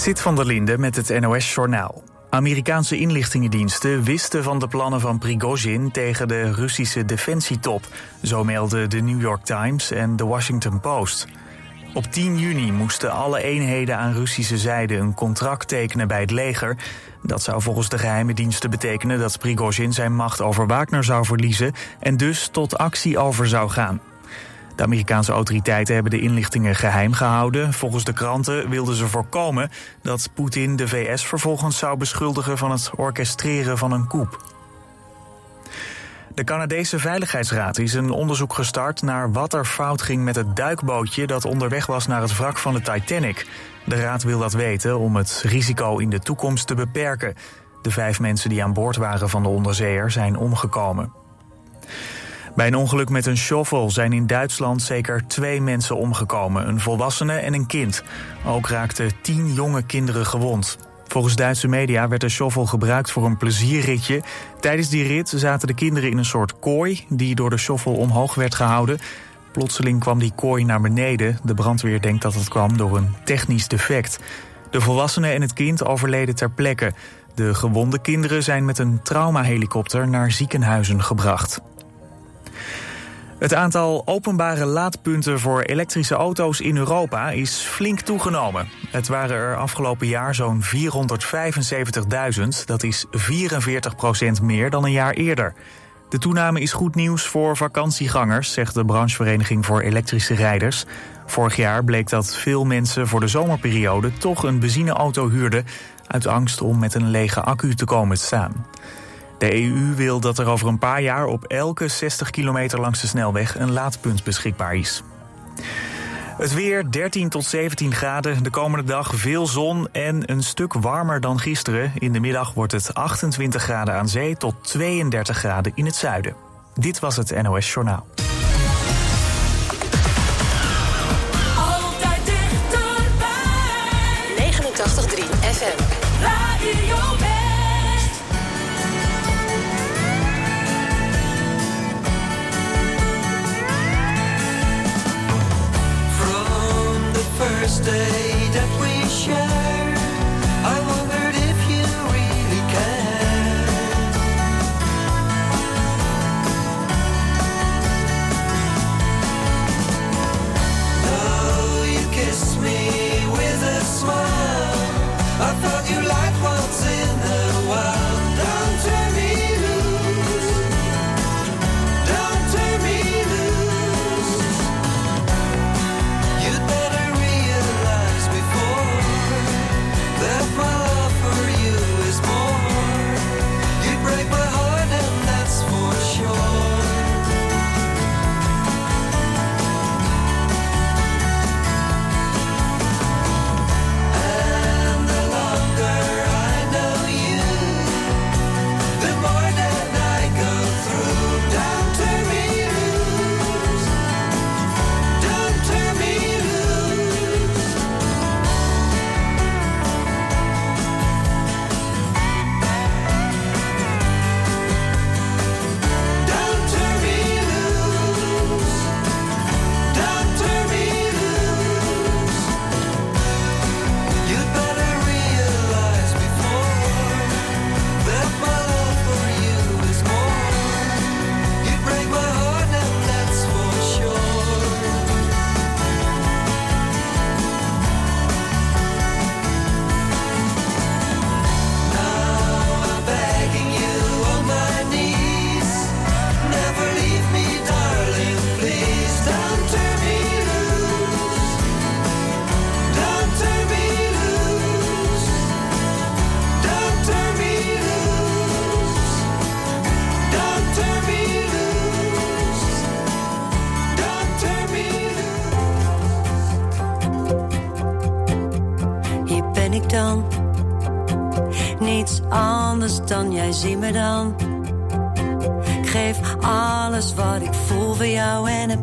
Sit van der Linde met het NOS-journaal. Amerikaanse inlichtingendiensten wisten van de plannen van Prigozhin tegen de Russische defensietop. Zo melden de New York Times en de Washington Post. Op 10 juni moesten alle eenheden aan Russische zijde een contract tekenen bij het leger. Dat zou volgens de geheime diensten betekenen dat Prigozhin zijn macht over Wagner zou verliezen en dus tot actie over zou gaan. De Amerikaanse autoriteiten hebben de inlichtingen geheim gehouden. Volgens de kranten wilden ze voorkomen dat Poetin de VS vervolgens zou beschuldigen van het orchestreren van een coup. De Canadese Veiligheidsraad is een onderzoek gestart naar wat er fout ging met het duikbootje dat onderweg was naar het wrak van de Titanic. De raad wil dat weten om het risico in de toekomst te beperken. De vijf mensen die aan boord waren van de onderzeeër zijn omgekomen. Bij een ongeluk met een shovel zijn in Duitsland zeker twee mensen omgekomen: een volwassene en een kind. Ook raakten tien jonge kinderen gewond. Volgens Duitse media werd de shovel gebruikt voor een plezierritje. Tijdens die rit zaten de kinderen in een soort kooi die door de shovel omhoog werd gehouden. Plotseling kwam die kooi naar beneden. De brandweer denkt dat het kwam door een technisch defect. De volwassenen en het kind overleden ter plekke. De gewonde kinderen zijn met een traumahelikopter naar ziekenhuizen gebracht. Het aantal openbare laadpunten voor elektrische auto's in Europa is flink toegenomen. Het waren er afgelopen jaar zo'n 475.000. Dat is 44% meer dan een jaar eerder. De toename is goed nieuws voor vakantiegangers, zegt de branchevereniging voor elektrische rijders. Vorig jaar bleek dat veel mensen voor de zomerperiode toch een benzineauto huurden uit angst om met een lege accu te komen staan. De EU wil dat er over een paar jaar op elke 60 kilometer langs de snelweg een laadpunt beschikbaar is. Het weer 13 tot 17 graden. De komende dag veel zon en een stuk warmer dan gisteren. In de middag wordt het 28 graden aan zee tot 32 graden in het zuiden. Dit was het NOS Journaal.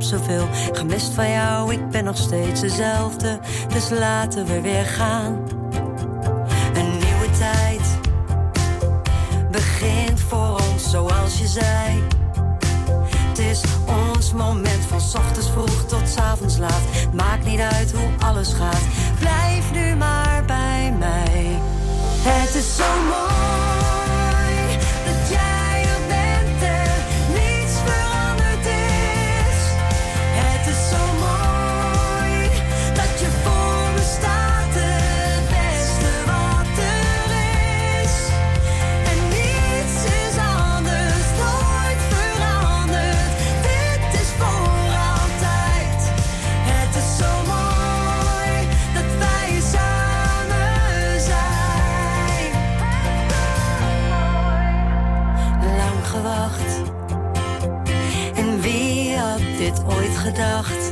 Zoveel gemist van jou. Ik ben nog steeds dezelfde, dus laten we weer gaan. dit ooit gedacht?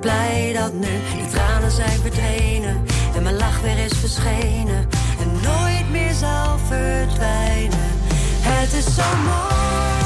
Blij dat nu de tranen zijn verdwenen en mijn lach weer is verschenen en nooit meer zal verdwijnen. Het is zo mooi.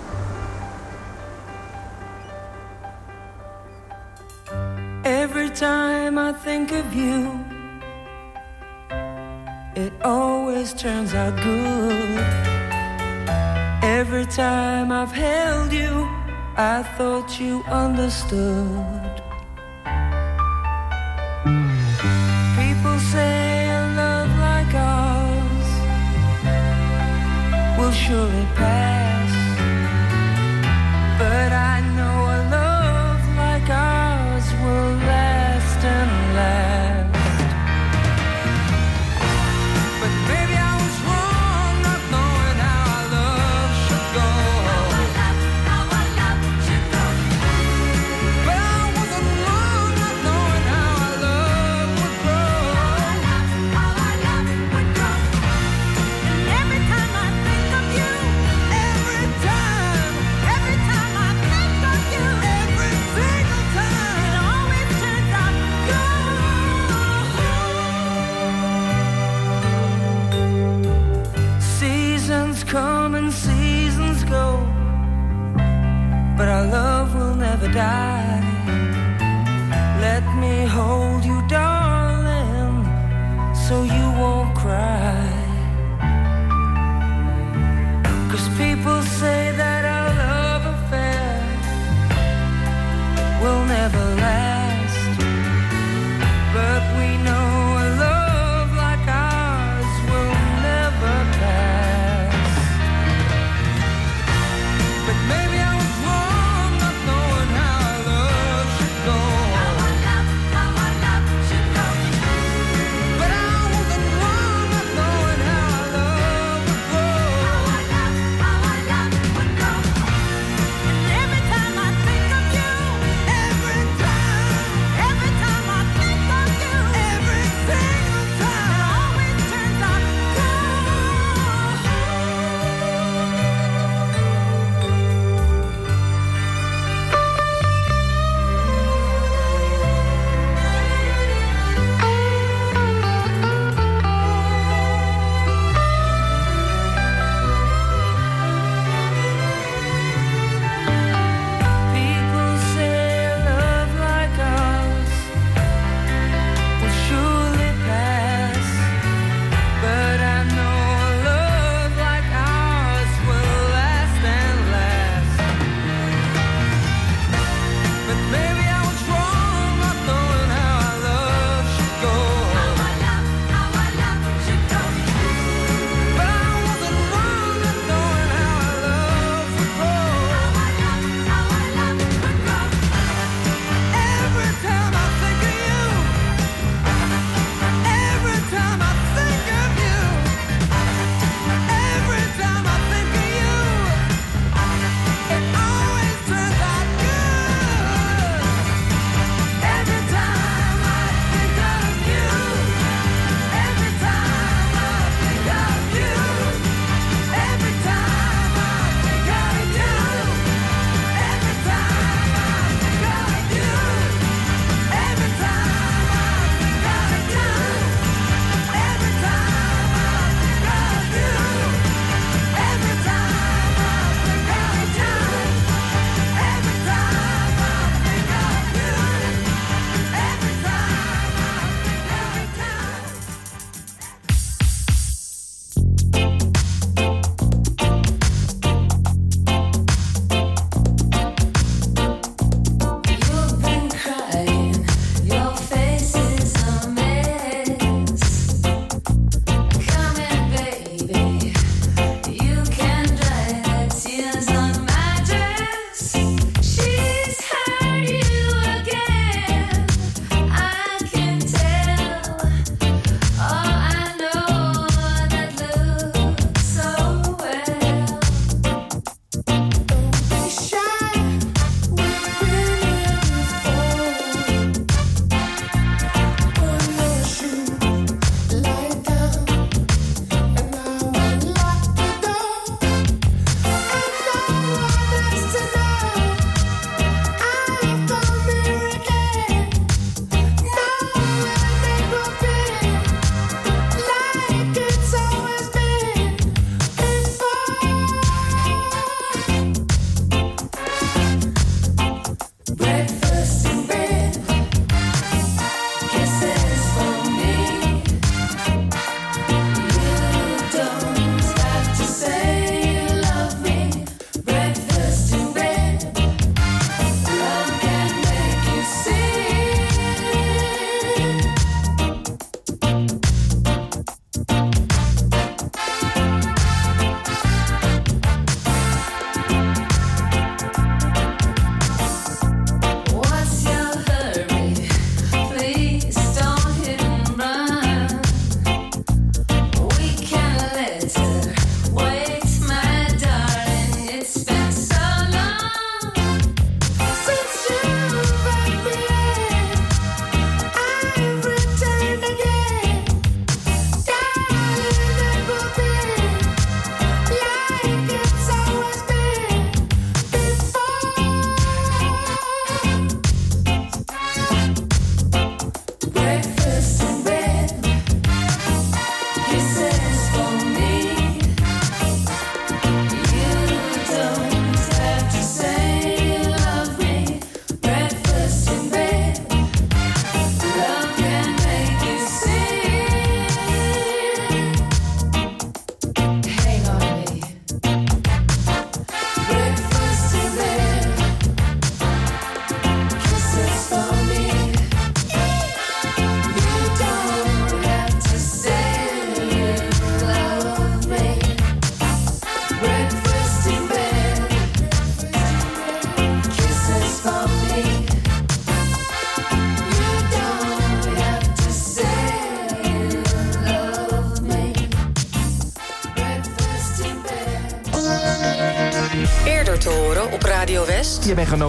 Think of you, it always turns out good. Every time I've held you, I thought you understood.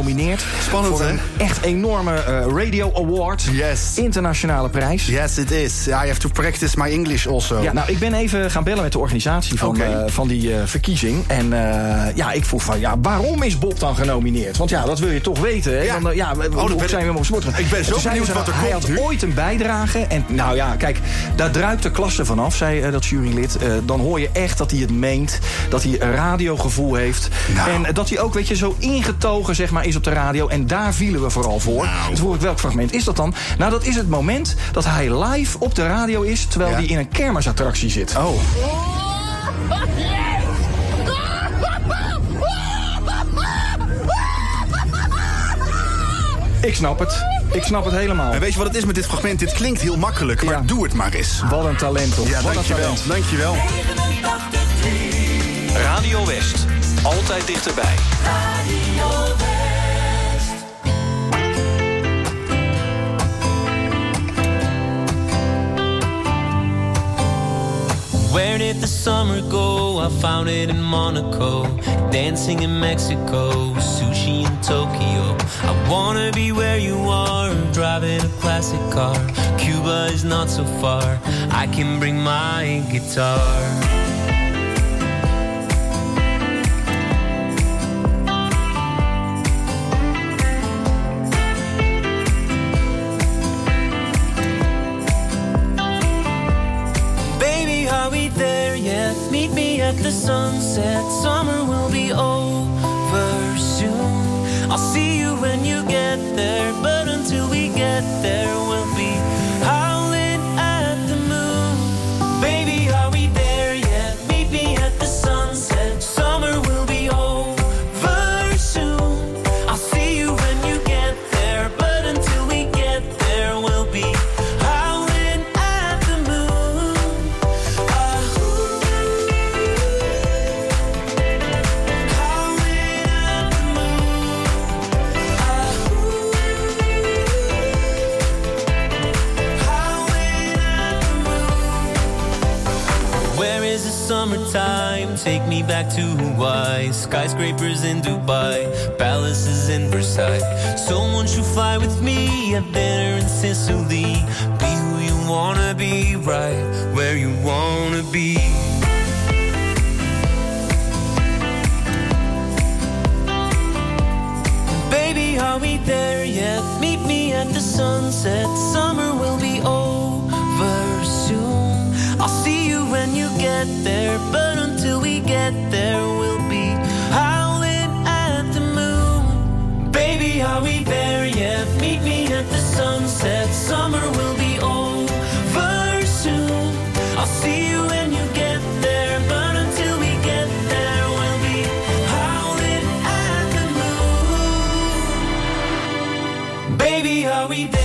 Genomineerd Spannend, hè? een echt enorme eh, Radio Award. Yes. Internationale prijs. Yes, it is. I have to practice my English also. Ja, nou, ik ben even gaan bellen met de organisatie van, eh, van die eh, verkiezing. En ja, ik vroeg van, ja, waarom is Bob dan genomineerd? Want ja, dat wil je toch weten, hè? Ja. Dan, ja, we- ben zijn we op sport? Ik ben zo benieuwd ze wat er Hij komt had nu. ooit een bijdrage. En nou ja, kijk, daar druipt de klasse vanaf, zei dat jurylid. Dan hoor je echt dat hij het meent. Dat hij een radiogevoel heeft. Nou. En dat hij ook, weet je, zo ingetogen zeg maar, is op de radio. En daar vielen we vooral voor. Nou. Toen vroeg ik, welk fragment is dat dan? Nou, dat is het moment dat hij live op de radio is... terwijl Ja. hij in een kermisattractie zit. Oh. Ik snap het. Ik snap het helemaal. En weet je wat het is met dit fragment? Dit klinkt heel makkelijk, maar Ja. doe het maar eens. Wat een talent, toch? Ja, Wat een dankjewel. talent. Dankjewel. Radio West. Altijd dichterbij. Where did the summer go? I found it in Monaco, dancing in Mexico, sushi in Tokyo. I wanna be where you are, driving a classic car. Cuba is not so far, I can bring my guitar. The sunset. Summer will be over soon. I'll see Hawaii. Skyscrapers in Dubai, palaces in Versailles. So won't you fly with me? Have dinner in Sicily. Be who you wanna be, right where you wanna be. Baby, are we there yet? Meet me at the sunset. Summer will be over soon. I'll see you when you get there, but until we get there, sunset. Summer will be over soon. I'll see you when you get there, but until we get there, we'll be howling at the moon. Baby, are we there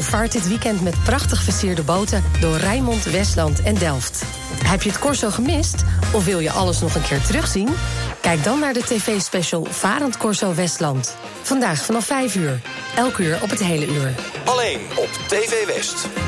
Vaart dit weekend met prachtig versierde boten door Rijnmond, Westland en Delft. Heb je het Corso gemist? Of wil je alles nog een keer terugzien? Kijk dan naar de tv-special Varend Corso Westland. Vandaag vanaf 5 uur. Elk uur op het hele uur. Alleen op TV West.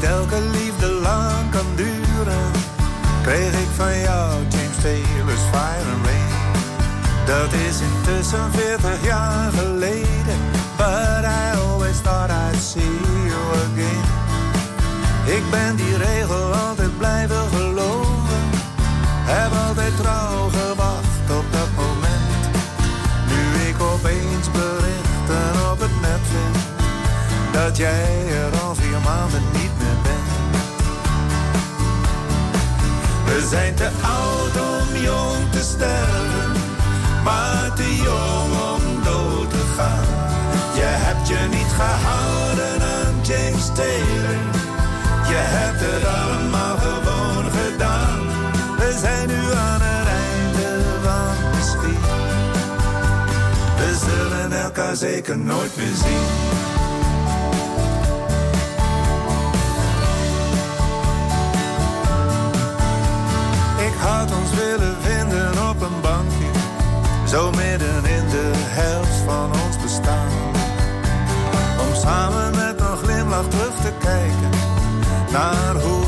Niet elke liefde lang kan duren, kreeg ik van jou James Taylor's Fire and Rain. Dat is intussen 40 maar te jong om dood te gaan. Je hebt je niet gehouden aan James Taylor, je hebt het allemaal gewoon gedaan. We zijn nu aan het einde van de schiet. We zullen elkaar zeker nooit meer zien. Ik had ons willen zo midden in de helft van ons bestaan. Om samen met een glimlach terug te kijken naar hoe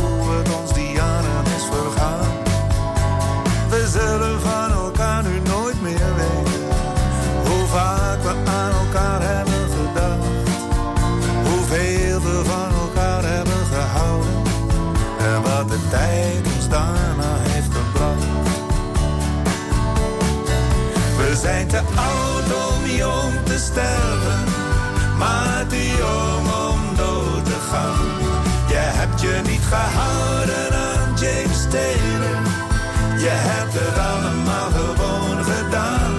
Je hebt het allemaal gewoon gedaan.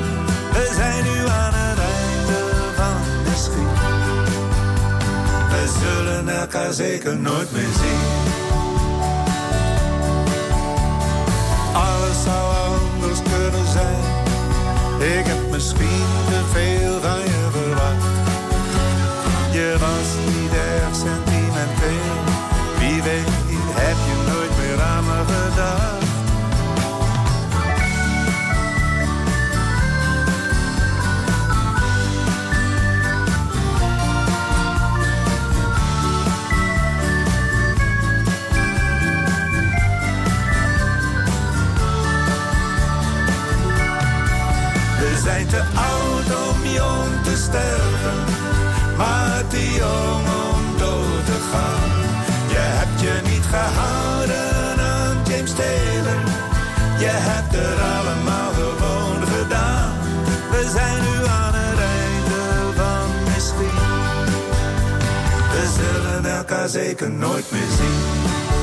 We zijn nu aan het einde van de schiet. We zullen elkaar zeker nooit meer zien. Te jong om dood te gaan. Je hebt je niet gehouden aan James Taylor, je hebt het allemaal gewoon gedaan. We zijn nu aan het einde van misschien. We zullen elkaar zeker nooit meer zien.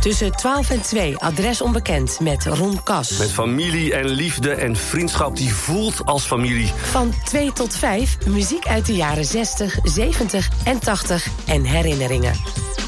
Tussen 12 en 2 adres onbekend met Ron Kas. Met familie en liefde en vriendschap die voelt als familie. Van 2 tot 5 muziek uit de jaren 60, 70 en 80 en herinneringen.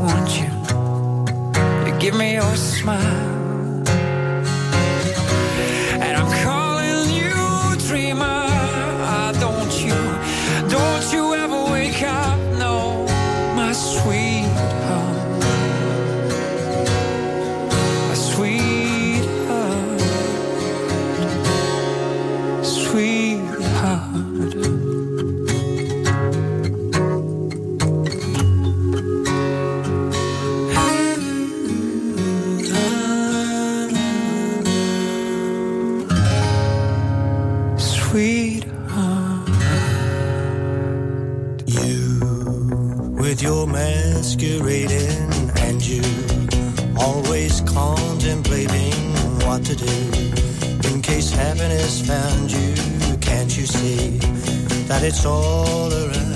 want you to give me your smile. And I'm calling you, dreamer. happiness found you, can't you see that it's all around?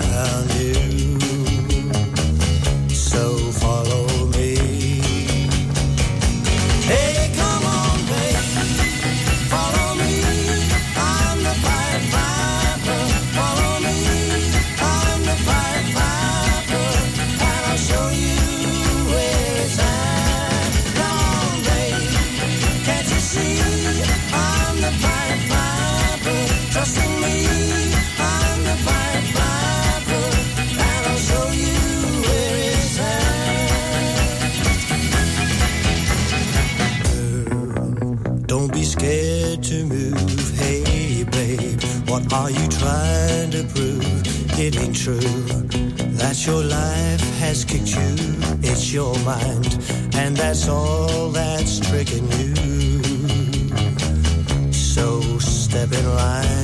it ain't true that your life has kicked you. It's your mind, and that's all that's tricking you. So step in line.